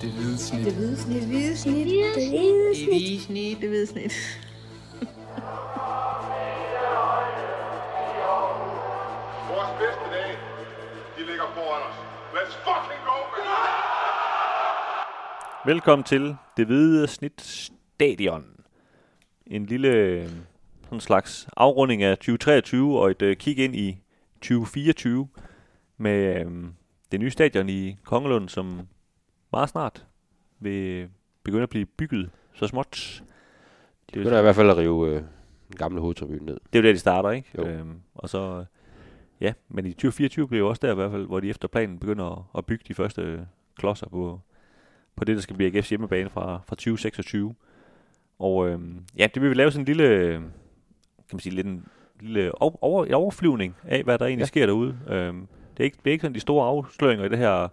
Det hvide snit. Det hvide snit. Det hvide snit. Det hvide snit. hvide snit. Det hvide snit. Vores bedste dage, de ligger foran os. Let's fucking go, man! Velkommen til Det Hvide Snit Stadion. En lille øh, sådan slags afrunding af 2023 og et uh, kig ind i 2024 med um, det nye stadion i Kongelund, som meget snart vil begynde at blive bygget så småt. Det er i hvert fald at rive øh, den gamle hovedtribune ned. det er jo der, de starter, ikke? Jo. Øhm, og så, ja, men i 2024 bliver jo også der i hvert fald, hvor de efter planen begynder at, at bygge de første øh, klodser på, på det, der skal blive AGF's hjemmebane fra, fra 2026. Og øhm, ja, det vil vi lave sådan en lille, kan man sige, lidt en lille over, over, overflyvning af, hvad der egentlig. Ja. sker derude. Øhm, det, er ikke, det er ikke sådan de store afsløringer i det her,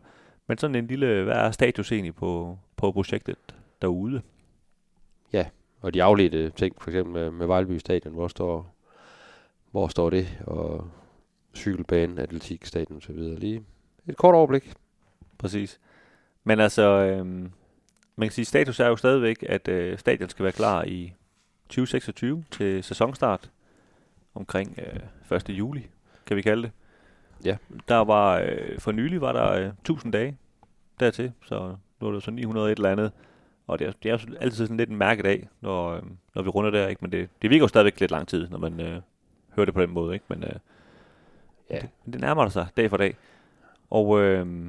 men sådan en lille, hvad er status egentlig på, på projektet derude? Og de afledte ting, for eksempel med, med Vejleby Stadion, hvor står, hvor står det, og cykelbanen, atletikstadion osv. Lige et kort overblik. Præcis. Men altså, øhm, man kan sige, status er jo stadigvæk, at øh, stadion skal være klar i 2026 til sæsonstart omkring øh, 1. juli, kan vi kalde det. Ja. Der var, øh, for nylig var der øh, 1000 dage dertil, så nu er det så 900 et eller andet. Og det er, det er jo altid sådan lidt en mærkedag, når, øh, når vi runder der, ikke? Men det, det virker jo stadigvæk lidt lang tid, når man øh, hører det på den måde, ikke? Men, øh, Ja. det, det nærmer sig dag for dag. Og øh,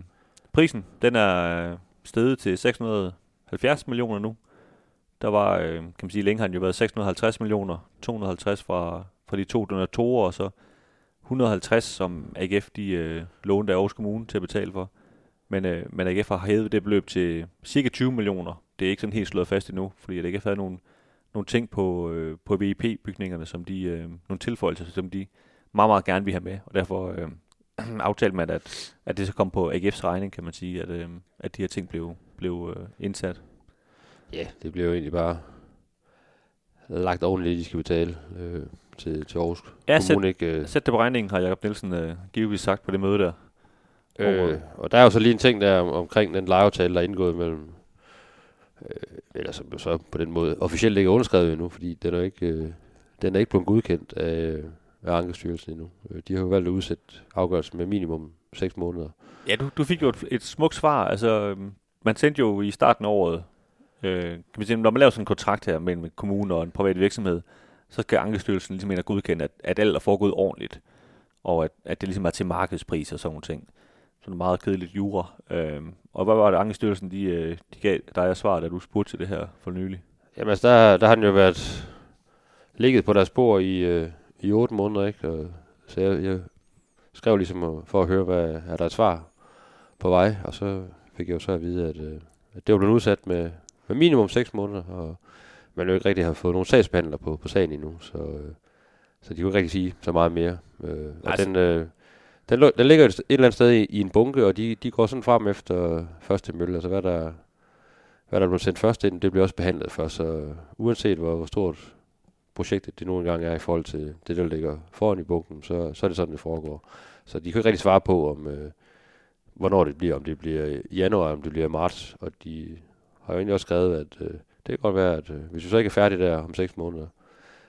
prisen, den er steget til 670 millioner nu. Der var, øh, kan man sige, længe har den jo været 650 millioner, 250 fra, fra de to donatorer, og så 150, som AGF de øh, lånte af Aarhus Kommune til at betale for. Men, øh, men AGF har hævet det beløb til cirka 20 millioner. Det er ikke sådan helt slået fast endnu, fordi at AGF havde nogle, nogle ting på, øh, på VIP-bygningerne, som de, øh, nogle tilføjelser, som de meget, meget gerne vil have med. Og derfor øh, aftalte man, at, at det så kom på AGF's regning, kan man sige, at, øh, at de her ting blev, blev øh, indsat. Ja, det blev jo egentlig bare lagt ordentligt, de skal betale øh, til, til Aarhus Ja, Kommune. Ikke, øh, Sæt det på regningen, har Jacob Nielsen øh, givetvis sagt på det møde der. Øh, og der er jo så lige en ting der om, omkring den lejeaftale, der er indgået mellem, øh, eller som så på den måde officielt ikke er underskrevet endnu, fordi den er ikke, øh, den er ikke blevet godkendt af, af Ankestyrelsen endnu. Øh, de har jo valgt at udsætte afgørelsen med minimum 6 måneder. Ja, du, du fik jo et, et smukt svar. Altså, øhm, man sendte jo i starten af året, øh, kan man sige, når man laver sådan en kontrakt her mellem en kommune og en privat virksomhed, så skal Ankestyrelsen ligesom ind og godkende, at, at alt er foregået ordentligt, og at, at det ligesom er til markedspris og sådan nogle ting. Sådan meget kedeligt jura. Øh, og hvad var det, Ankestyrelsen de, øh, de gav dig af svar, da du spurgte til det her for nylig? Jamen altså, der, der har den jo været ligget på deres spor i, øh, i 8 måneder, ikke? Og, så jeg, jeg skrev ligesom for at høre, hvad er der et svar på vej, og så fik jeg jo så at vide, at, øh, at det var blevet udsat med, med minimum 6 måneder, og man jo ikke rigtig har fået nogen sagsbehandler på, på sagen endnu, så, øh, så de kunne ikke rigtig sige så meget mere. Øh, og Altså- den, øh, den, lå- den ligger et, et eller andet sted i, i en bunke, og de, de går sådan frem efter første mølle, altså hvad der, hvad der blev sendt først ind, det bliver også behandlet først, så uanset hvor, hvor stort projektet det nogle gange er i forhold til det, der ligger foran i bunken, så, så er det sådan, det foregår. Så de kan ikke rigtig svare på, om øh, hvornår det bliver, om det bliver i januar, om det bliver i marts, og de har jo egentlig også skrevet, at øh, det kan godt være, at øh, hvis vi så ikke er færdige der om 6 måneder,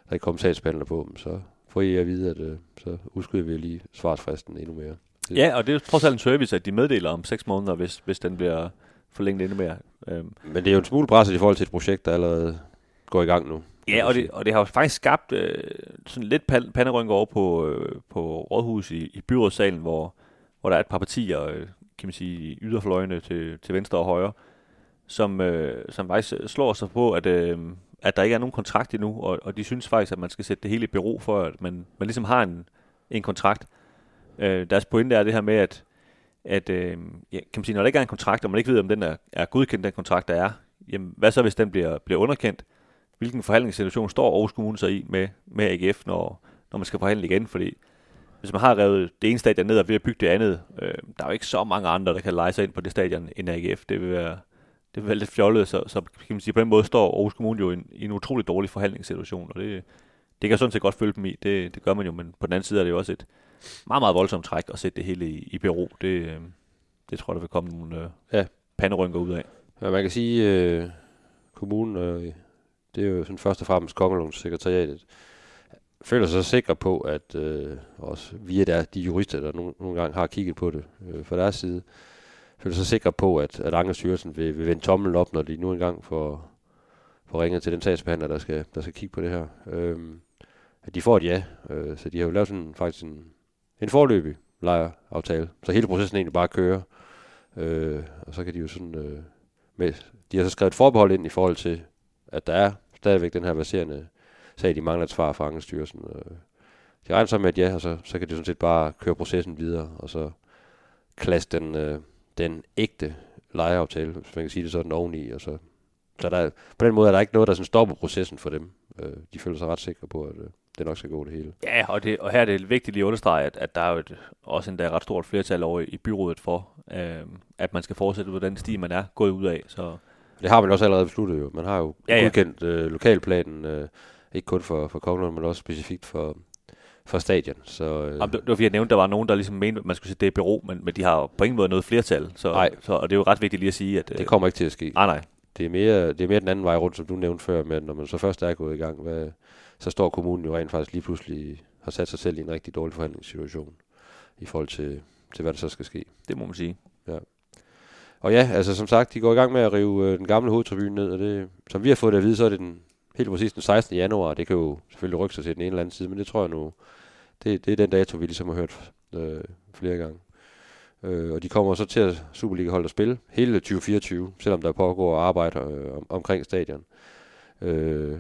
der ikke kommer sagsbehandler på dem, så får I at vide, at øh, så udskyder vi lige svarsfristen endnu mere. Det- Ja, og det er jo trods alt en service, at de meddeler om 6 måneder, hvis, hvis den bliver forlænget endnu mere. Øhm, Men det er jo en smule presset i forhold til et projekt, der allerede går i gang nu. Ja, og det, og det har jo faktisk skabt øh, sådan lidt pan- panderynker over på, øh, på Rådhus i, i byrådssalen, hvor, hvor der er et par partier, øh, kan man sige, yderfløjene til, til venstre og højre, som, øh, som faktisk slår sig på, at, øh, at der ikke er nogen kontrakt endnu, og, og de synes faktisk, at man skal sætte det hele i bero for, at man, man ligesom har en, en kontrakt. Øh, deres pointe er det her med, at, at øh, ja, kan man sige, når der ikke er en kontrakt, og man ikke ved, om den er, er godkendt, den kontrakt, der er, jamen, hvad så, hvis den bliver, bliver underkendt? hvilken forhandlingssituation står Aarhus Kommune så i med, med AGF, når, når man skal forhandle igen, fordi hvis man har revet det ene stadion ned og ved at bygge det andet, øh, der er jo ikke så mange andre, der kan lege sig ind på det stadion end AGF. Det vil være, det være lidt fjollet, så, så kan man sige, på den måde står Aarhus Kommune jo i en, i en utrolig dårlig forhandlingssituation, og det, det kan jeg sådan set godt følge dem i. Det, det gør man jo, men på den anden side er det jo også et meget, meget voldsomt træk at sætte det hele i, i bero. Det, øh, det tror jeg, der vil komme nogle øh, Ja. panderynker ud af. Ja, man kan sige, øh, kommunen, øh, det er jo sådan først og fremmest Kongelunds sekretariatet, føler sig sikre på, at øh, også via der, de jurister, der nogle, nogle gange har kigget på det øh, fra deres side, føler sig sikre på, at, at Ankerstyrelsen vil, vil vende tommelen op, når de nu engang får, får ringet til den sagsbehandler, der skal, der skal kigge på det her. Øhm, at de får et ja, øh, så de har jo lavet sådan, faktisk en, en forløbig lejeaftale, så hele processen egentlig bare kører. Øh, og så kan de jo sådan... Øh, med, de har så skrevet et forbehold ind i forhold til, at der er stadigvæk den her baserende sag, de mangler et svar fra Angestyrelsen. Øh, de regner så med et ja, og så, så kan de sådan set bare køre processen videre, og så klasse den, øh, den ægte lejeaftale, hvis man kan sige det sådan, oveni. Og så, så der, på den måde er der ikke noget, der sådan stopper processen for dem. Øh, de føler sig ret sikre på, at øh, det nok skal gå det hele. Ja, og, det, og her er det vigtigt lige at understrege, at, at der er jo et, også endda ret stort flertal over i byrådet for, øh, at man skal fortsætte på den sti, man er gået ud af. Så Det har man også allerede besluttet jo. Man har jo Ja, ja, godkendt øh, lokalplanen, øh, ikke kun for, for Kongelund, men også specifikt for, for stadion. Så, øh, Jamen, det, det var fordi, jeg nævnte, der var nogen, der ligesom mente, at man skulle sætte det i bero, men, men de har på ingen måde noget flertal. Så, Nej. så, og det er jo ret vigtigt lige at sige, at... det kommer ikke til at ske. Nej, nej. Det er, mere, det er mere den anden vej rundt, som du nævnte før, men når man så først er gået i gang, hvad, så står kommunen jo rent faktisk lige pludselig har sat sig selv i en rigtig dårlig forhandlingssituation i forhold til, til hvad der så skal ske. Det må man sige. Og ja, altså som sagt, de går i gang med at rive øh, den gamle hovedtribune ned, og det, som vi har fået det at vide, så er det den, helt præcis den 16. januar. Det kan jo selvfølgelig rykke sig til den ene eller anden side, men det tror jeg nu, det, det er den dato, vi ligesom har hørt øh, flere gange. Øh, og de kommer så til at Superliga-holde at spille hele 2024, selvom der pågår arbejde øh, om, omkring stadion øh,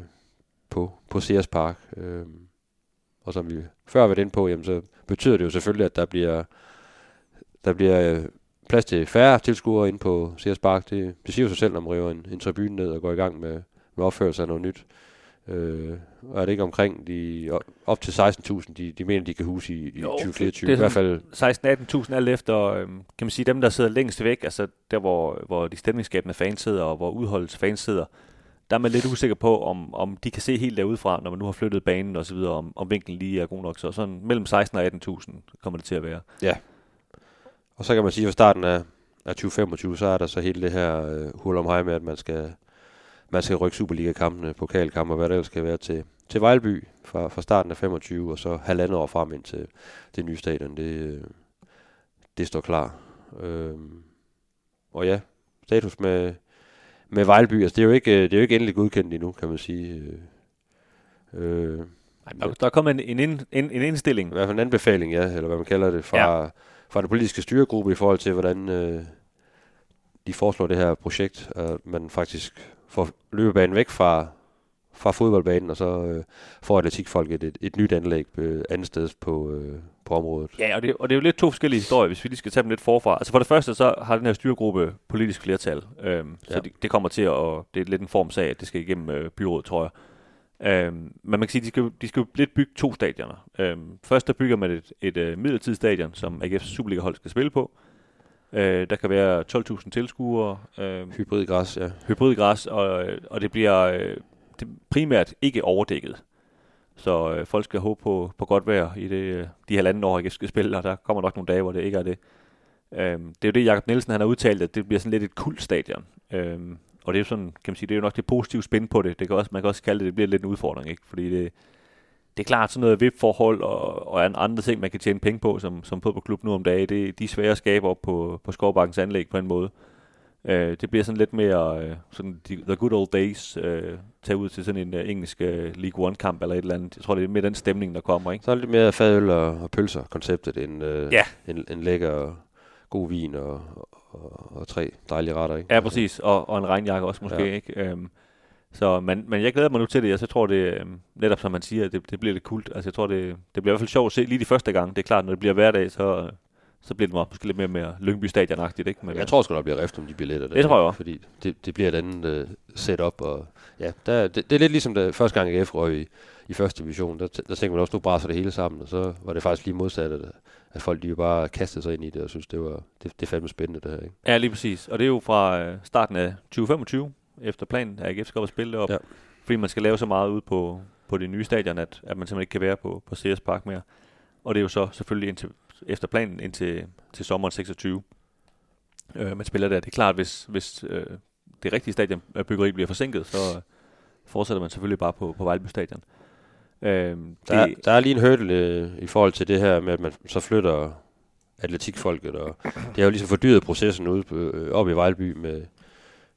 på, på Sears Park. Øh, og som vi før har været inde på, jamen, så betyder det jo selvfølgelig, at der bliver, der bliver øh, plads til færre tilskuere ind på Sears Park. Det, det siger jo sig selv, når man river en, en tribune ned og går i gang med, med opførelse af noget nyt. Øh, og er det ikke omkring de op til 16.000, de, de mener, de kan huse i, i Jo, 2024? det er I hvert fald 16-18.000 alt efter, øhm, kan man sige, dem, der sidder længst væk, altså der, hvor, hvor de stemningsskabende fans sidder, og hvor udholdets fans sidder, der er man lidt usikker på, om, om de kan se helt derudefra, når man nu har flyttet banen og så videre, om, om vinklen lige er god nok. Så sådan mellem 16 og 18.000 kommer det til at være. Og så kan man sige, at ved starten af, af 2025, så er der så hele det her øh, hul om hej med, at man skal, man skal rykke Superliga-kampene, pokalkampe og hvad der ellers skal være til, til Vejlby fra, fra starten af 25, og så halvandet år frem ind til det nye stadion. Det, det står klar. Øhm, og ja, status med, med Vejlby, altså det er jo ikke, det er jo ikke endelig godkendt endnu, kan man sige. Øh, øh, Ej, der, der er kommet en, en, en, en indstilling. i hvert fald en anbefaling, ja, eller hvad man kalder det, fra, ja. fra den politiske styregruppe i forhold til, hvordan øh, de foreslår det her projekt, at man faktisk får løbebanen væk fra, fra fodboldbanen, og så øh, får atletikfolket et, et nyt anlæg øh, andet sted på, øh, på området. Ja, og det, og det er jo lidt to forskellige historier, hvis vi lige skal tage dem lidt forfra. Altså for det første, så har den her styregruppe politisk flertal, øhm, så Ja. det, det kommer til at, og det er lidt en form sag, at det skal igennem øh, byrådet, tror jeg. Øhm, men man kan sige, at de skal, de skal jo lidt bygge to stadioner. Øhm, først der bygger man et, et øh, midlertidigt stadion, som AGF's Superliga-hold skal spille på. Øh, der kan være 12.000 tilskuere, øh, Hybridgræs, ja. hybridgræs, og, og det bliver øh, det primært ikke overdækket. Så øh, folk skal håbe på, på godt vejr i det, øh, de halvanden år, jeg skal spille, og der kommer nok nogle dage, hvor det ikke er det. Øhm, det er jo det, Jakob Nielsen han har udtalt, at det bliver sådan lidt et kult stadion. Øhm, og det er jo sådan, kan man sige, det er jo nok det positive spin på det. det kan også, man kan også kalde det, det bliver lidt en udfordring, ikke? Fordi det, det er klart sådan noget VIP-forhold og, og an- andre ting, man kan tjene penge på, som, som fodboldklub nu om dagen. Det, de er svære at skabe op på, på Skovbakkens anlæg på en måde. Øh, det bliver sådan lidt mere øh, sådan de, the good old days, øh, tage ud til sådan en øh, engelsk øh, League One-kamp eller et eller andet. Jeg tror, det er mere den stemning, der kommer, ikke? Så er det lidt mere fadøl og, og pølser konceptet end øh, Ja. en, en lækker god vin og, og, og tre dejlige retter, ikke? Ja, præcis. Og, og en regnjakke også måske, ja. ikke? Øhm, så, men, men jeg glæder mig nu til det, og så tror det, øhm, netop som man siger, det, det bliver lidt kult. Altså jeg tror, det, det bliver i hvert fald sjovt at se lige de første gang. Det er klart, når det bliver hverdag, så, så bliver det måske lidt mere, mere Lyngby Stadion-agtigt, ikke? Men, Jeg tror sgu, der bliver rift om de billetter. Der, Det tror jeg også. Fordi det, det bliver et andet uh, setup. Og, ja, der, det, det, er lidt ligesom da første gang AGF røg i, i første division. Der, der tænkte man også, nu braser det hele sammen. Og så var det faktisk lige modsat, at, at folk de bare kastede sig ind i det og synes det var det, det er fandme spændende det her. Ikke? Ja, lige præcis. Og det er jo fra øh, starten af 2025, efter planen, at AGF skal op og spille det op. Ja. Fordi man skal lave så meget ud på, på det nye stadion, at, at man simpelthen ikke kan være på, på CS Park mere. Og det er jo så selvfølgelig indtil, efter planen indtil til sommeren 26. Øh, man spiller der. Det er klart, hvis, hvis øh, det rigtige stadionbyggeri bliver forsinket, så øh, fortsætter man selvfølgelig bare på, på Vejleby Stadion. Øh, Der, er, der er lige en hurdle øh, i forhold til det her med, at man så flytter atletikfolket, og det har jo ligesom fordyret processen ude på, øh, op i Vejleby med,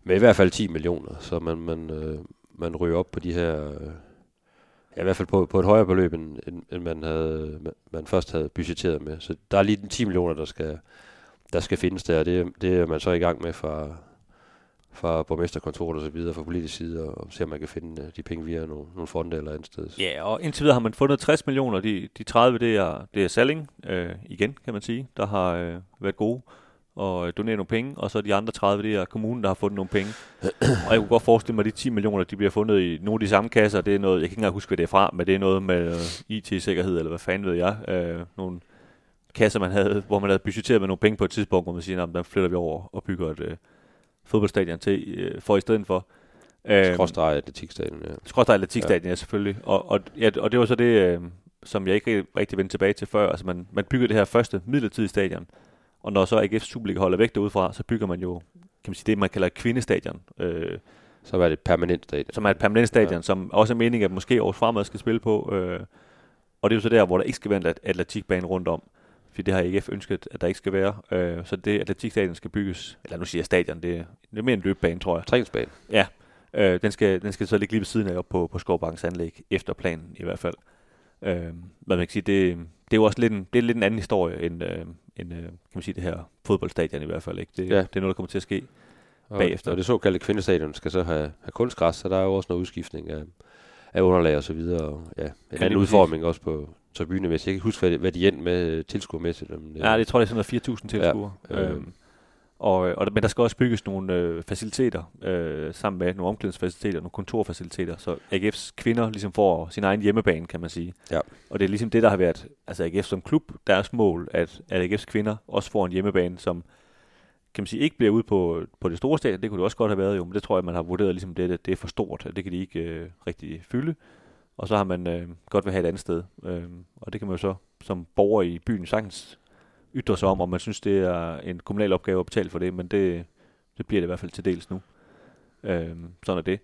med i hvert fald 10 millioner, så man, man, øh, man ryger op på de her, øh, ja, i hvert fald på, på et højere beløb, end, end, end man, havde, man, først havde budgetteret med. Så der er lige den 10 millioner, der skal, der skal findes der, og det, det er man så i gang med fra, fra borgmesterkontoret og så videre, fra politisk side, og, og se om man kan finde øh, de penge via nogle, nogle fonde eller andet sted. Ja, og indtil videre har man fundet 60 millioner. De, de 30, det er, det er Salling, øh, igen kan man sige, der har øh, været gode og øh, donere nogle penge, og så de andre 30, det er kommunen, der har fundet nogle penge. og jeg kunne godt forestille mig, at de 10 millioner, de bliver fundet i nogle af de samme kasser. Det er noget, jeg kan ikke engang huske, hvad det er fra, men det er noget med øh, IT-sikkerhed, eller hvad fanden ved jeg. Øh, nogle kasser, man havde, hvor man havde budgetteret med nogle penge på et tidspunkt, hvor man siger, at der flytter vi over og bygger et øh, fodboldstadion til, øh, for i stedet for. Øh, Skråstrej atletikstadion, ja. Skråstrej atletikstadion, ja. ja, selvfølgelig. Og, og, ja, og det var så det, øh, som jeg ikke rigtig vendte tilbage til før. Altså man, man byggede det her første midlertidige stadion, og når så AGF Superliga holder væk derudfra, så bygger man jo, kan man sige, det man kalder kvindestadion. Øh, så er det et permanent stadion. Som er et permanent stadion, ja. som også er meningen, at måske års fremad skal spille på. Øh, og det er jo så der, hvor der ikke skal være en atletikbane rundt om. Fordi det har AGF ønsket, at der ikke skal være. Øh, så det atletikstadion skal bygges, eller nu siger jeg stadion, det er, det er mere en løbebane, tror jeg. Træningsbane. Ja, øh, den, skal, den skal så ligge lige ved siden af op på, på Skovbankens anlæg, efter planen i hvert fald. Øh, hvad man kan sige, det, det er jo også lidt en, det er lidt en anden historie, end, øh, end øh, kan man sige, det her fodboldstadion i hvert fald. Ikke? Det, ja. det er noget, der kommer til at ske og, bagefter. Og det såkaldte kvindestadion skal så have, have kunstgræs, så der er jo også noget udskiftning af, af underlag og så videre. Og, ja, en ja, anden udformning også på tribunen, hvis jeg ikke huske, hvad, hvad de endte med øh, tilskuermæssigt. Men, ja, det tror jeg er sådan noget 4.000 tilskuere. Ja, øh, øhm, og, og, men der skal også bygges nogle øh, faciliteter, øh, sammen med nogle omklædningsfaciliteter, nogle kontorfaciliteter, så AGF's kvinder ligesom får sin egen hjemmebane, kan man sige. Ja. Og det er ligesom det, der har været, altså AGF som klub, deres mål, at, at AGF's kvinder også får en hjemmebane, som kan man sige, ikke bliver ude på, på det store stadion, det kunne det også godt have været jo, men det tror jeg, man har vurderet ligesom det, det, det er for stort, at det kan de ikke øh, rigtig fylde. Og så har man øh, godt vil have et andet sted. Øh, og det kan man jo så som borger i byen sagtens ytre sig om, om man synes, det er en kommunal opgave at betale for det, men det, det bliver det i hvert fald til dels nu. Øh, sådan er det.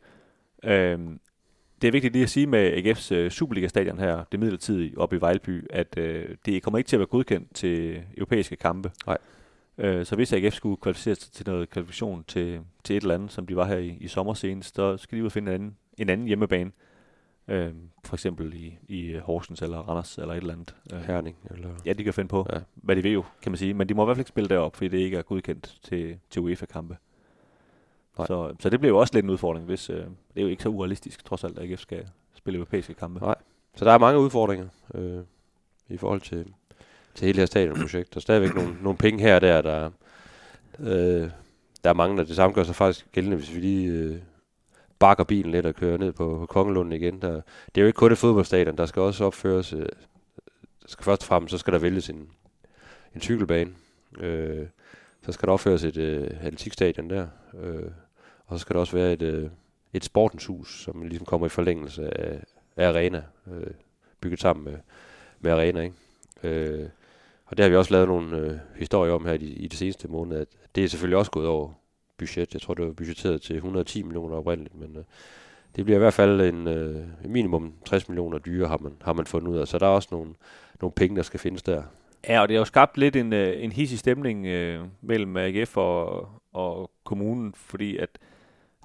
Øh, det er vigtigt lige at sige med AGF's øh, Superliga-stadion her, det midlertidige oppe i Vejlby, at øh, det kommer ikke til at være godkendt til europæiske kampe. Nej. Øh, så hvis AGF skulle kvalificere sig til noget kvalifikation til, til et eller andet, som de var her i, i sommer senest, så skal de ud og finde en anden, en anden hjemmebane. Øh, for eksempel i, i Horsens eller Randers eller et eller andet. Øh, Herning. Eller... Ja, de kan finde på, ja. hvad de vil jo, kan man sige. Men de må i hvert fald ikke spille derop, fordi det ikke er godkendt til, til UEFA-kampe. Så, så det bliver jo også lidt en udfordring, hvis øh, det er jo ikke så urealistisk, trods alt, at AGF skal spille europæiske kampe. Nej, så der er mange udfordringer øh, i forhold til, til hele det her stadionprojekt. Der er stadigvæk nogle, nogle penge her og der, der, øh, der er mange, der det samme gør sig faktisk gældende, hvis vi lige øh, bakker bilen lidt og kører ned på, på Kongelunden igen. Der, det er jo ikke kun et fodboldstadion, der skal også opføres, øh, der skal først og fremmest, så skal der vælges en, en cykelbane. Øh, så skal der opføres et øh, atletikstadion der. Øh, og så skal der også være et, øh, et sportenshus, som ligesom kommer i forlængelse af, af arena, øh, bygget sammen med, med arena. Ikke? Øh, og det har vi også lavet nogle øh, historier om her i, i de seneste måneder, at det er selvfølgelig også gået over budget. Jeg tror, det var budgetteret til 110 millioner oprindeligt, men øh, det bliver i hvert fald en øh, minimum 60 millioner dyre, har man, har man fundet ud af. Så der er også nogle, nogle penge, der skal findes der. Ja, og det har jo skabt lidt en, øh, en hissig stemning øh, mellem AGF og, og kommunen, fordi at,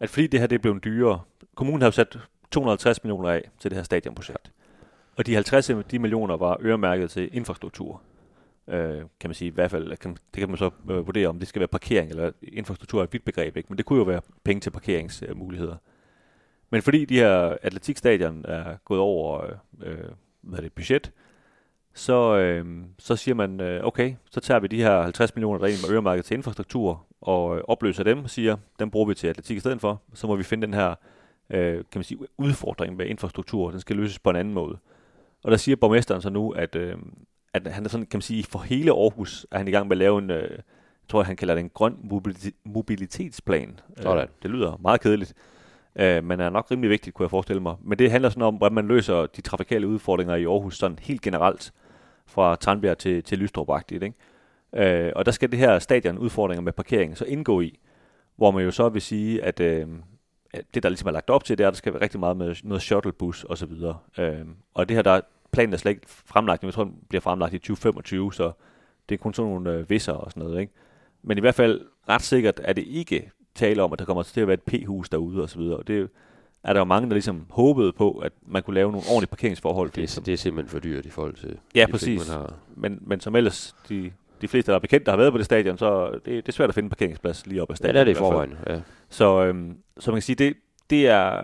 at fordi det her det er blevet dyrere. Kommunen har jo sat 250 millioner af til det her stadionprojekt. Og de 50 de millioner var øremærket til infrastruktur øh, kan man sige, i hvert fald, kan, det kan man så øh, vurdere, om det skal være parkering eller infrastruktur er et vidt begreb, ikke? men det kunne jo være penge til parkeringsmuligheder. Men fordi de her atletikstadion er gået over øh, øh hvad er det, budget, så, øh, så siger man, øh, okay, så tager vi de her 50 millioner, der egentlig øremærket til infrastruktur, og øh, opløser dem og siger, dem bruger vi til atletik i stedet for. Så må vi finde den her øh, kan man sige, udfordring med infrastruktur, den skal løses på en anden måde. Og der siger borgmesteren så nu, at, øh, at han er sådan, kan man sige, for hele Aarhus er han i gang med at lave en, øh, jeg tror han kalder det en grøn mobilitetsplan. Sådan. Øh, det lyder meget kedeligt, øh, men er nok rimelig vigtigt, kunne jeg forestille mig. Men det handler sådan om, hvordan man løser de trafikale udfordringer i Aarhus sådan helt generelt, fra Tranbjerg til, til Lystrup ikke? Øh, og der skal det her stadion udfordringer med parkering så indgå i, hvor man jo så vil sige, at, øh, det, der ligesom er lagt op til, det er, at der skal være rigtig meget med noget shuttlebus og så videre. Øh, og det her, der planen er slet ikke fremlagt, jeg tror, den bliver fremlagt i 2025, så det er kun sådan nogle øh, visser og sådan noget, ikke? Men i hvert fald ret sikkert er det ikke tale om, at der kommer til at være et p-hus derude og så videre. Og det er der jo mange, der ligesom håbede på, at man kunne lave nogle ordentlige parkeringsforhold. Det, er, det er simpelthen for dyrt i forhold til Ja, de præcis. ting, man har. Men, men som ellers de, de fleste, der er bekendt, der har været på det stadion, så det, det er svært at finde en parkeringsplads lige op ad Ja, stadion. det er det i forvejen. Ja. Så, øhm, så man kan sige, det, det, er,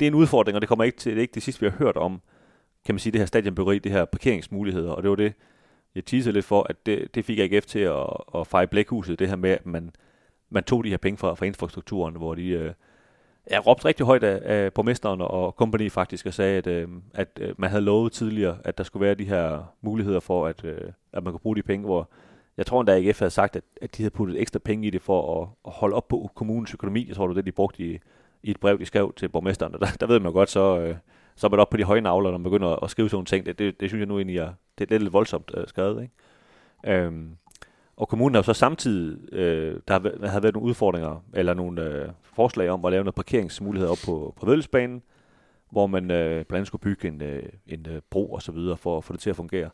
det er en udfordring, og det kommer ikke til, det er ikke det sidste, vi har hørt om, kan man sige, det her stadionbyggeri, det her parkeringsmuligheder, og det var det, jeg teasede lidt for, at det, det fik AGF til at, at feje blækhuset, det her med, at man, man tog de her penge fra, fra infrastrukturen, hvor de øh, ja, råbte rigtig højt af, af borgmesteren og kompagni faktisk, og sagde, at, øh, at øh, man havde lovet tidligere, at der skulle være de her muligheder for, at, øh, at man kunne bruge de penge, hvor jeg tror endda, at AGF havde sagt, at, at de havde puttet ekstra penge i det for at, at holde op på kommunens økonomi. Jeg tror, det var det, de brugte i, i et brev, de skrev til borgmesteren. Og der, der ved man godt, så, øh, så er man op på de høje navler, når man begynder at skrive sådan nogle ting. Det, det, det synes jeg nu egentlig er, det er lidt voldsomt øh, skrevet. Ikke? Øhm, og kommunen har så samtidig, øh, der har, har været nogle udfordringer, eller nogle øh, forslag om at lave noget parkeringsmuligheder op på, på Vædelsbanen, hvor man øh, blandt andet skulle bygge en, øh, en øh, bro og så videre for at få det til at fungere.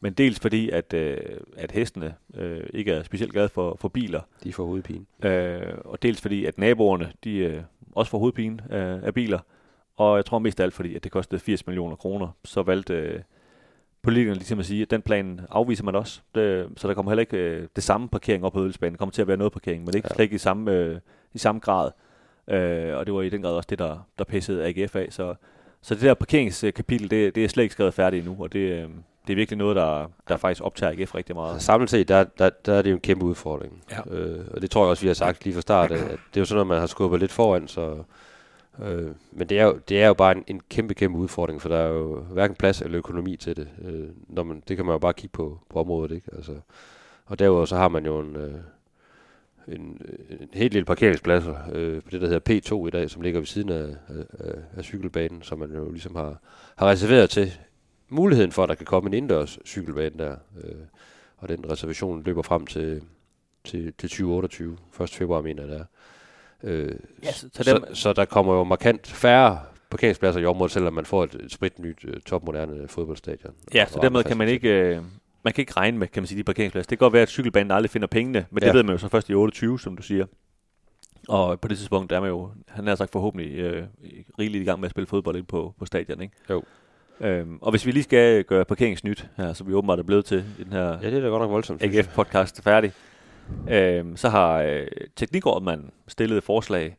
Men dels fordi, at, øh, at hestene øh, ikke er specielt glade for, for biler, De får hovedpine. øh, og dels fordi, at naboerne de, øh, også får hovedpine af, af biler, og jeg tror mest af alt fordi, at det kostede 80 millioner kroner, så valgte øh, politikerne ligesom at sige, at den plan afviser man også, det, så der kommer heller ikke øh, det samme parkering op på Ødelsbanen, der kommer til at være noget parkering, men ikke Ja. slet ikke i samme, øh, i samme grad, øh, og det var i den grad også det, der, der pissede AGF af, så, så det der parkeringskapitel, det, det er slet ikke skrevet færdigt endnu, og det, øh, det er virkelig noget, der, der faktisk optager AGF rigtig meget. Altså, samlet set, der, der, der er det jo en kæmpe udfordring. Ja. Øh, og det tror jeg også, vi har sagt lige fra start, at at det er jo sådan noget, man har skubbet lidt foran, så... Øh, men det er, jo, det er jo bare en, en kæmpe, kæmpe udfordring, for der er jo hverken plads eller økonomi til det. Øh, når man, det kan man jo bare kigge på, på området, ikke? Altså, og derudover så har man jo en, øh, en, øh, en helt lille parkeringspladser øh, på det, der hedder P2 i dag, som ligger ved siden af, af, af, af cykelbanen, som man jo ligesom har, har reserveret til muligheden for, at der kan komme en indendørs cykelbane der. Øh, og den reservation løber frem til, til, til 2028, 1. februar mener jeg det er. Øh, Ja, så- så dem- så, så der kommer jo markant færre parkeringspladser i området, selvom man får et, et spritnyt uh, topmoderne fodboldstadion. Ja, så dermed kan man ikke, øh, man kan ikke regne med, kan man sige, de parkeringspladser. Det kan godt være, at cykelbanen aldrig finder pengene, men ja. Det ved man jo så først i 28, som du siger. Og på det tidspunkt er man jo, han har sagt forhåbentlig øh, rigeligt i gang med at spille fodbold ind på, på stadion, ikke? Jo. Øhm, og hvis vi lige skal gøre parkeringsnyt her, som vi åbenbart er blevet til i den her Ja, det er da godt nok voldsomt. AGF-podcast færdig, øhm, så har øh, Teknikrådmanden stillet et forslag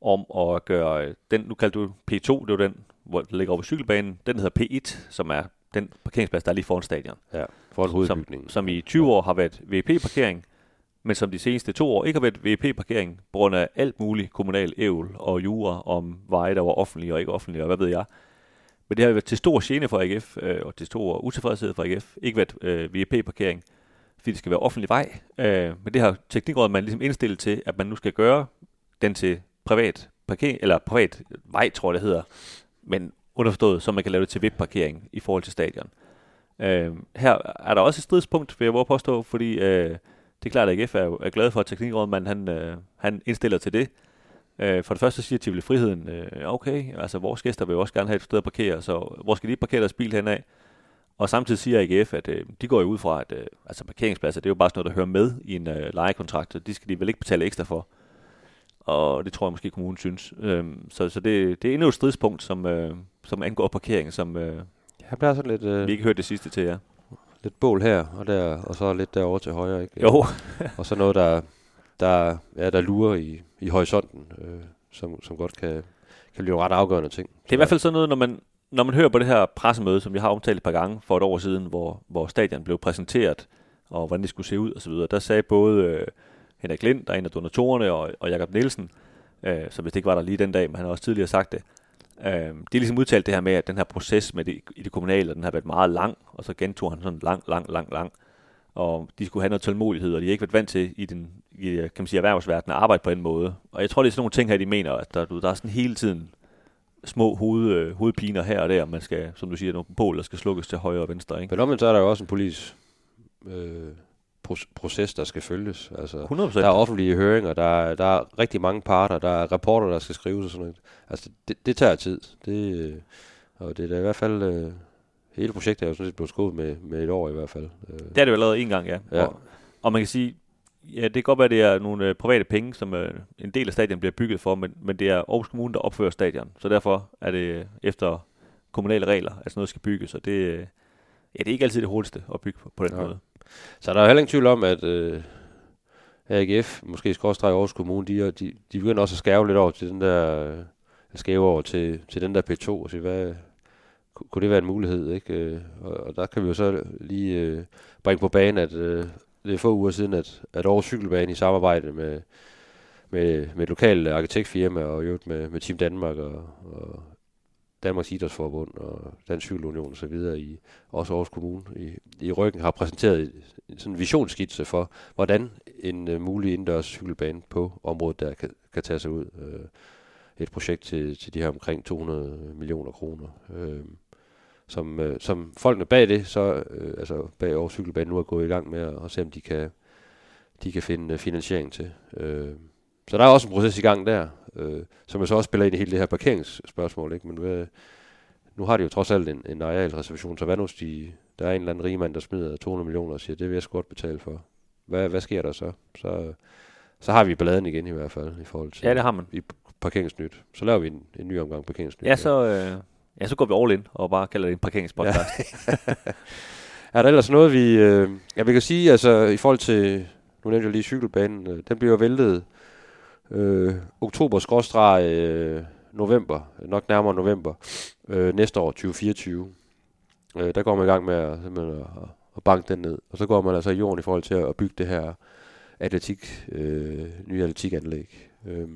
om at gøre øh, den, nu kalder du P2, det er den, hvor der ligger over ved cykelbanen, den hedder P1, som er den parkeringsplads, der er lige foran stadion Ja, for en hovedbygning. som, som i 20 år har været VP-parkering, men som de seneste to år ikke har været VP-parkering, på grund af alt muligt kommunal ævl og jura om veje, der var offentlige og ikke offentlige, og hvad ved jeg. Men det har været til stor gene for AGF, øh, og til stor utilfredshed for AGF. Ikke været øh, VP-parkering, fordi det skal være offentlig vej. Øh, men det har teknikrådet man ligesom indstillet til, at man nu skal gøre den til privat parkering, eller privat vej, tror jeg det hedder, men underforstået, så man kan lave det til VIP-parkering i forhold til stadion. Øh, her er der også et stridspunkt, vil jeg våge påstå, fordi øh, det er klart, at AGF er, er glad for, at teknikrådmanden han, øh, han indstiller til det. Øh, for det første så siger Tivoli Friheden, øh, okay, altså vores gæster vil jo også gerne have et sted at parkere, så hvor skal de parkere deres bil henad? Og samtidig siger AGF, at øh, de går jo ud fra, at øh, altså parkeringspladser, det er jo bare sådan noget, der hører med i en øh, lejekontrakt, så de skal de vel ikke betale ekstra for. Og det tror jeg måske kommunen synes. Øhm, så så det, det er endnu et stridspunkt, som, øh, som angår parkering, som øh, Jeg bliver sådan lidt, øh, vi ikke hørte det sidste til jer. lidt bål her og der, og så lidt derovre til højre. Ikke? Jo, Og så noget, der, der, ja, der lurer i, i horisonten, øh, som, som godt kan, kan blive ret afgørende ting. Det er i hvert fald sådan noget, når man, når man hører på det her pressemøde, som vi har omtalt et par gange for et år siden, hvor, hvor stadion blev præsenteret, og hvordan det skulle se ud osv., der sagde både øh, Henrik Lind, der er en af donatorerne, og, og Jakob Nielsen, øh, så hvis det ikke var der lige den dag, men han har også tidligere sagt det, øh, de har ligesom udtalt det her med, at den her proces med det, i det kommunale, den har været meget lang, og så gentog han sådan lang, lang, lang, lang, og de skulle have noget tålmodighed, og de har ikke været vant til i den i, kan man sige, erhvervsverdenen at arbejde på den måde. Og jeg tror, det er sådan nogle ting her, de mener, at der, der er sådan hele tiden små hoved, øh, hovedpiner her og der, man skal, som du siger, nogle bål, der skal slukkes til højre og venstre. Ikke? Men omvendt så er der jo også en politisk øh, pro- proces, der skal følges. Altså, 100%. der er offentlige høringer, der er, der er rigtig mange parter, der er rapporter, der skal skrives og sådan noget. Altså, det, det tager tid. Det, øh, og det er da i hvert fald... Øh, hele projektet er jo sådan set blevet skudt med, med et år i hvert fald. Øh, Det er det jo allerede en gang, ja. Ja. Og, og man kan sige, ja, det kan godt være, at det er nogle øh, private penge, som øh, en del af stadion bliver bygget for, men, men det er Aarhus Kommune, der opfører stadion. Så derfor er det øh, efter kommunale regler, at sådan noget skal bygges, og det, øh, ja, det er ikke altid det hurtigste at bygge på, på den Nej. måde. Så der er heller ingen tvivl om, at øh, AGF, måske skråstreg Aarhus Kommune, de, de, de begynder også at skæve lidt over til den der, øh, skæve over til, til den der P2, og sige, hvad, ku- kunne det være en mulighed, ikke? Og, og der kan vi jo så lige øh, bringe på banen, at øh, det er få uger siden, at, at Aarhus Cykelbane i samarbejde med, med, med et lokalt arkitektfirma og i øvrigt med, med Team Danmark og, og Danmarks Idrætsforbund og Dansk Cykelunion og så videre i også Aarhus Kommune i, i ryggen har præsenteret en, en sådan visionsskitse for, hvordan en uh, mulig indendørs cykelbane på området der kan, kan tage sig ud. Uh, et projekt til, til de her omkring 200 millioner kroner. Uh, som, uh, som folkene bag det, så uh, altså bag Aarhus Cykelbane nu er gået i gang med at, at se, om de kan, de kan finde uh, finansiering til. Uh, så der er også en proces i gang der, øh, som jo så også spiller ind i hele det her parkeringsspørgsmål. Ikke? Men hvad, nu har de jo trods alt en, en arealreservation, så hvad nu, de, der er en eller anden rigmand, der smider 200 millioner og siger, det vil jeg sgu godt betale for. Hvad, hvad sker der så? så? Så har vi balladen igen i hvert fald, i forhold til Ja, det har man. i parkeringsnyt. Så laver vi en, en ny omgang parkeringsnyt. Ja, så, øh, ja, så går vi all in og bare kalder det en parkeringspodcast. Ja. Er der ellers noget, vi... Øh, ja, vi kan sige, altså i forhold til... Nu nævnte jeg lige cykelbanen. Øh, den bliver væltet øh, oktober øh, november. Nok nærmere november. Øh, næste år, 2024. Øh, der går man i gang med at, simpelthen at, at banke den ned. Og så går man altså i jorden i forhold til at bygge det her atletik, øh, nye atletikanlæg. Øh,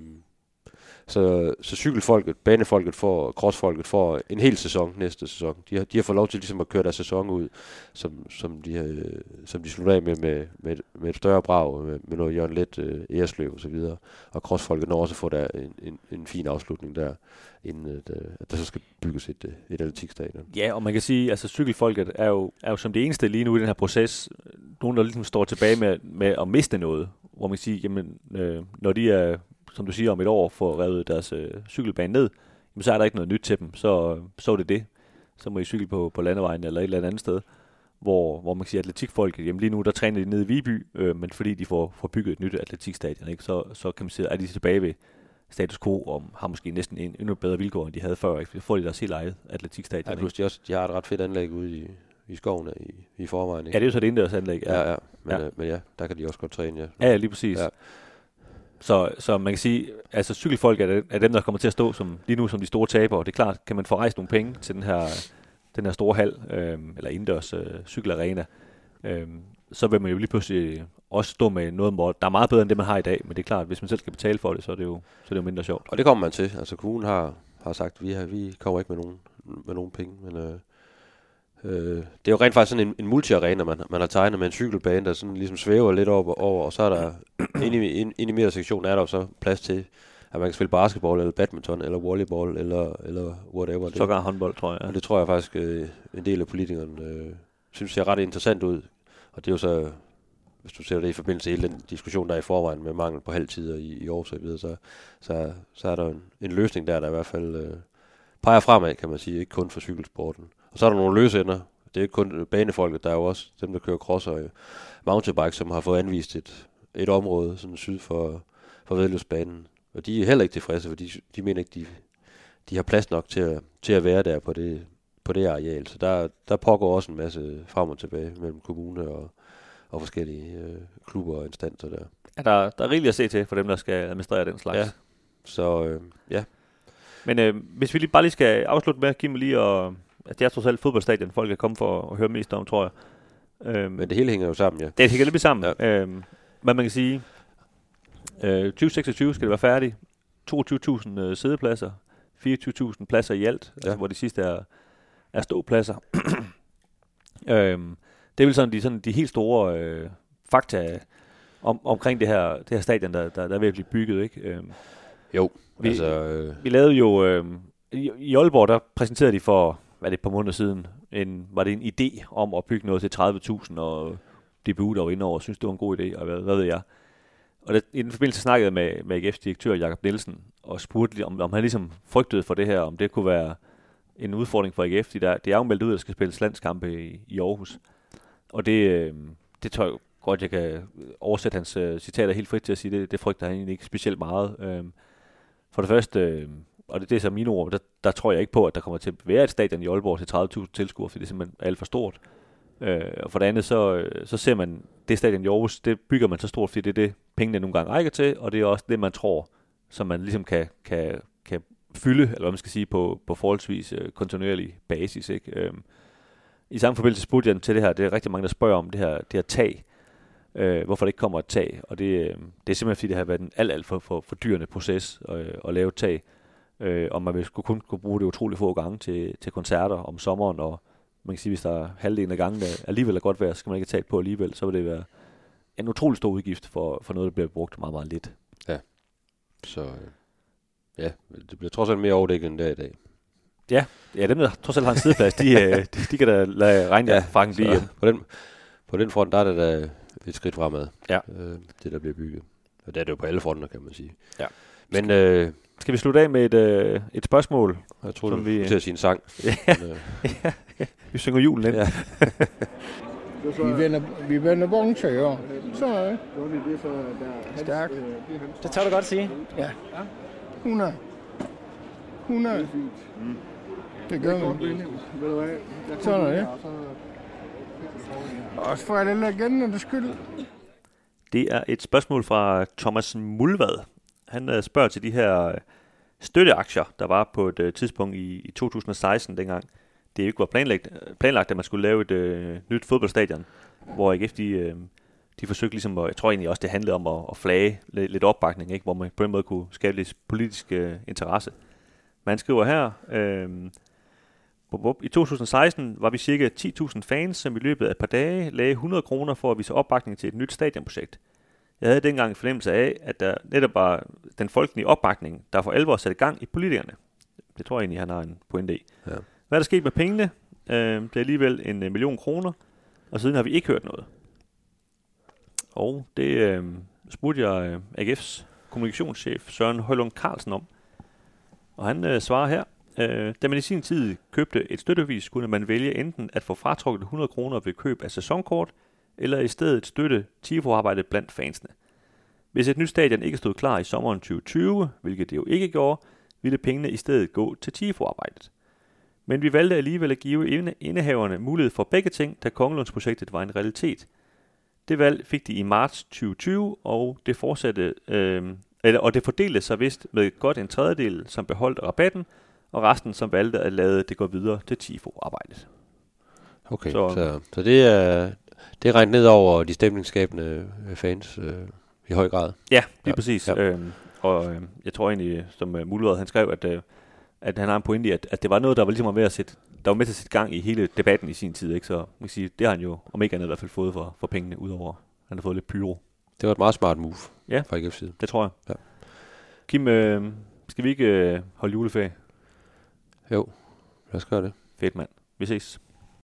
så, så cykelfolket, banefolket får, crossfolket får en hel sæson næste sæson. De har, de har fået lov til ligesom at køre deres sæson ud, som, som, de, har, som de slutter af med, med, med, et, med et større brag, med, med noget Jørgen Let, øh, æresløb og så videre. Og crossfolket når også at få der en, en, en fin afslutning der, inden at, øh, at der så skal bygges et, øh, et atletikstadion. ja, og man kan sige, altså cykelfolket er jo, er jo som det eneste lige nu i den her proces, nogen der ligesom står tilbage med, med at miste noget, hvor man kan sige, jamen, øh, når de er, som du siger, om et år får revet deres øh, cykelbane ned, jamen, så er der ikke noget nyt til dem, så, så er det det. Så må I cykle på, på landevejen eller et eller andet sted, hvor, hvor man kan sige, atletikfolket, jamen lige nu, der træner de nede i Viby, øh, men fordi de får, får bygget et nyt atletikstadion, ikke, så, så kan man sige, er de tilbage ved status quo, og har måske næsten en, endnu bedre vilkår, end de havde før, ikke? Så får de deres helt eget atletikstadion. Ja, plus de, også, de har et ret fedt anlæg ude i, i skoven i, i forvejen. Ikke? Ja, det er jo så et indendørs anlæg. Ja, ja. Men, Ja. ja. Øh, men ja, der kan de også godt træne, ja. Ja, ja lige præcis. Ja. Så, så man kan sige, altså cykelfolk er, det, er dem, der kommer til at stå som, lige nu som de store tabere. Det er klart, kan man få rejst nogle penge til den her, den her store hal, øh, eller indendørs øh, cykelarena, øh, så vil man jo lige pludselig også stå med noget, hvor der er meget bedre end det, man har i dag. Men det er klart, hvis man selv skal betale for det, så er det jo, så er det jo mindre sjovt. Og det kommer man til. Altså kommunen har, har sagt, at vi, har, vi kommer ikke med nogen, med nogen penge. Men øh, øh, det er jo rent faktisk sådan en, en multiarena, man, man har tegnet med en cykelbane, der sådan ligesom svæver lidt over, over og så er der inde i, inde, inde i midtersektionen er der jo så plads til, at man kan spille basketball, eller badminton, eller volleyball, eller, eller whatever. Det, Sågar håndbold, tror jeg. Og det tror jeg faktisk, øh, en del af politikerne øh, synes ser ret interessant ud. Og det er jo så, hvis du ser det i forbindelse med hele den diskussion, der er i forvejen med mangel på halvtider i, i år og så videre, så, så, så er der en, en løsning der, der i hvert fald øh, peger fremad, kan man sige, ikke kun for cykelsporten. Og så er der nogle løsender. Det er ikke kun banefolket, der er jo også dem, der kører cross og mountainbike, som har fået anvist et, et område sådan syd for, for vedløbsbanen. Og de er heller ikke tilfredse, for de, de mener ikke, de, de har plads nok til at, til at være der på det, på det areal. Så der, der pågår også en masse frem og tilbage mellem kommune og, og forskellige øh, klubber og instanser der. Ja, der, der er rigeligt at se til for dem, der skal administrere den slags. Ja. Så øh, ja, Men øh, hvis vi lige bare lige skal afslutte med, Kim, lige og, at det er trods alt fodboldstadion, folk kan komme for at høre mest om, tror jeg. Øh, men det hele hænger jo sammen, ja. Det hænger lidt sammen. Ja. Øhm, hvad man kan sige, øh, 2026 skal det være færdigt. 22.000 øh, sædepladser. 24.000 pladser i alt, ja. altså, hvor de sidste er, er ståpladser. øhm, det er vel sådan de, sådan de helt store øh, fakta om, omkring det her, det her stadion, der, der, der er ved at blive bygget. Ikke? Øhm, Jo, Vi- altså... Øh, vi lavede jo, øh, i, i Aalborg, der præsenterede de for, hvad er det, et par måneder siden, en, var det en idé om at bygge noget til 30.000, og DBU, der var inde over, synes det var en god idé, og hvad, hvad ved jeg. Og det, i den forbindelse snakkede jeg med, med AGF's direktør, Jakob Nielsen, og spurgte, om, om han ligesom frygtede for det her, om det kunne være en udfordring for AGF. De der, det er jo meldt ud, at der skal spilles landskampe i, i Aarhus. Og det, øh, det tror jeg godt, jeg kan øh, oversætte hans øh, citater helt frit til at sige, det, det frygter han egentlig ikke specielt meget. Øh, for det første, øh, og det, det er så mine ord, der, der tror jeg ikke på, at der kommer til at være et stadion i Aalborg til 30.000 tilskuere, fordi det er simpelthen alt for stort. Øh, og for det andet, så, øh, så ser man, det stadion i Aarhus, det bygger man så stort, fordi det er det, pengene nogle gange rækker til, og det er også det, man tror, som man ligesom kan, kan, kan fylde, eller hvad man skal sige, på, på forholdsvis øh, kontinuerlig basis. Ikke? Øh, I samme forbindelse spurgte jeg til det her, det er rigtig mange, der spørger om det her, det her tag, øh, hvorfor det ikke kommer et tag, og det, øh, det er simpelthen fordi, det har været en alt, alt for, for, for dyrende proces øh, at lave tag, øh, og man vil skulle kun kunne bruge det utrolig få gange til, til koncerter om sommeren, og man kan sige, hvis der er halvdelen af gangen, der alligevel er godt vejr, så skal man ikke have tag på alligevel, så vil det være en utrolig stor udgift for, for noget, der bliver brugt meget, meget lidt. Så øh, ja, det bliver trods alt mere overdækket end der i dag. Ja, ja dem, der trods alt har en sideplads, de, øh, de, de kan da lade regnjakken blive hjem. Så på den, på den front, der er det da et skridt fremad, Ja. øh, det der bliver bygget. Og det er det jo på alle fronter, kan man sige. Ja. Men øh, Skal vi slutte af med et, øh, et spørgsmål? jeg tror, Som du vi- vi... til at sige en sang. Ja. Men, øh, Vi synger julen ind. Ja. Vi vender, vi vender år. Så er det. Stærkt. Det tør du godt sige. 100. 100. Det gør vi. Sådan er det. Også for alle legendernes skyld. Det er et spørgsmål fra Thomas Mulvad. Han øh, spørger til de her øh, støtteaktier, der var på et øh, tidspunkt i, i 2016 dengang. Det ikke var planlagt, øh, planlagt, at man skulle lave et øh, nyt fodboldstadion, hvor AGF de, øh, de forsøgte ligesom, at, jeg tror egentlig også, det handlede om at, at flage lidt, lidt opbakning, ikke? hvor man på den måde kunne skabe lidt politisk øh, interesse. Man skriver her, øh, bup, bup, i 2016 var vi cirka 10.000 fans, som i løbet af et par dage lagde 100 kroner for at vise opbakning til et nyt stadionprojekt. Jeg havde dengang en fornemmelse af, at der netop var den folkelige opbakning, der for alvor satte gang i politikerne. Det tror jeg egentlig, han har en pointe i. Ja. Hvad er der sket med pengene? Øh, det er alligevel en øh, million kroner, og siden har vi ikke hørt noget. Og det øh, spurgte jeg øh, AGF's kommunikationschef Søren Højlund Carlsen om. Og han øh, svarer her, øh, da man i sin tid købte et støttevis, kunne man vælge enten at få fratrukket 100 kroner ved køb af sæsonkort, eller i stedet støtte TIFO-arbejdet blandt fansene. Hvis et nyt stadion ikke stod klar i sommeren 2020, hvilket det jo ikke gjorde, ville pengene i stedet gå til TIFO-arbejdet. Men vi valgte alligevel at give inde- indehaverne mulighed for begge ting, da Kongelundsprojektet var en realitet. Det valg fik de i marts 2020, og det fortsatte, øh, eller, og det fordelte sig vist med godt en tredjedel, som beholdt rabatten, og resten, som valgte at lade det gå videre til TIFO-arbejdet. Okay, så, så, så det er det regnet ned over de stemningsskabende øh, fans øh, i høj grad. Ja, lige ja. Præcis. ja. Øhm, og øhm, jeg tror egentlig, som uh, Mulvad, han skrev, at, øh, at han har en pointe i, at, at det var noget, der var ligesom ved at sætte, der var med til at sætte gang i hele debatten i sin tid. Ikke? Så man kan sige, det har han jo, om ikke andet i hvert fald, fået for, for pengene, udover han har fået lidt pyro. Det var et meget smart move Ja. fra AGF's side. Det tror jeg. Ja. Kim, øh, skal vi ikke øh, holde juleferie? Jo, lad os gøre det. Fedt mand. Vi ses.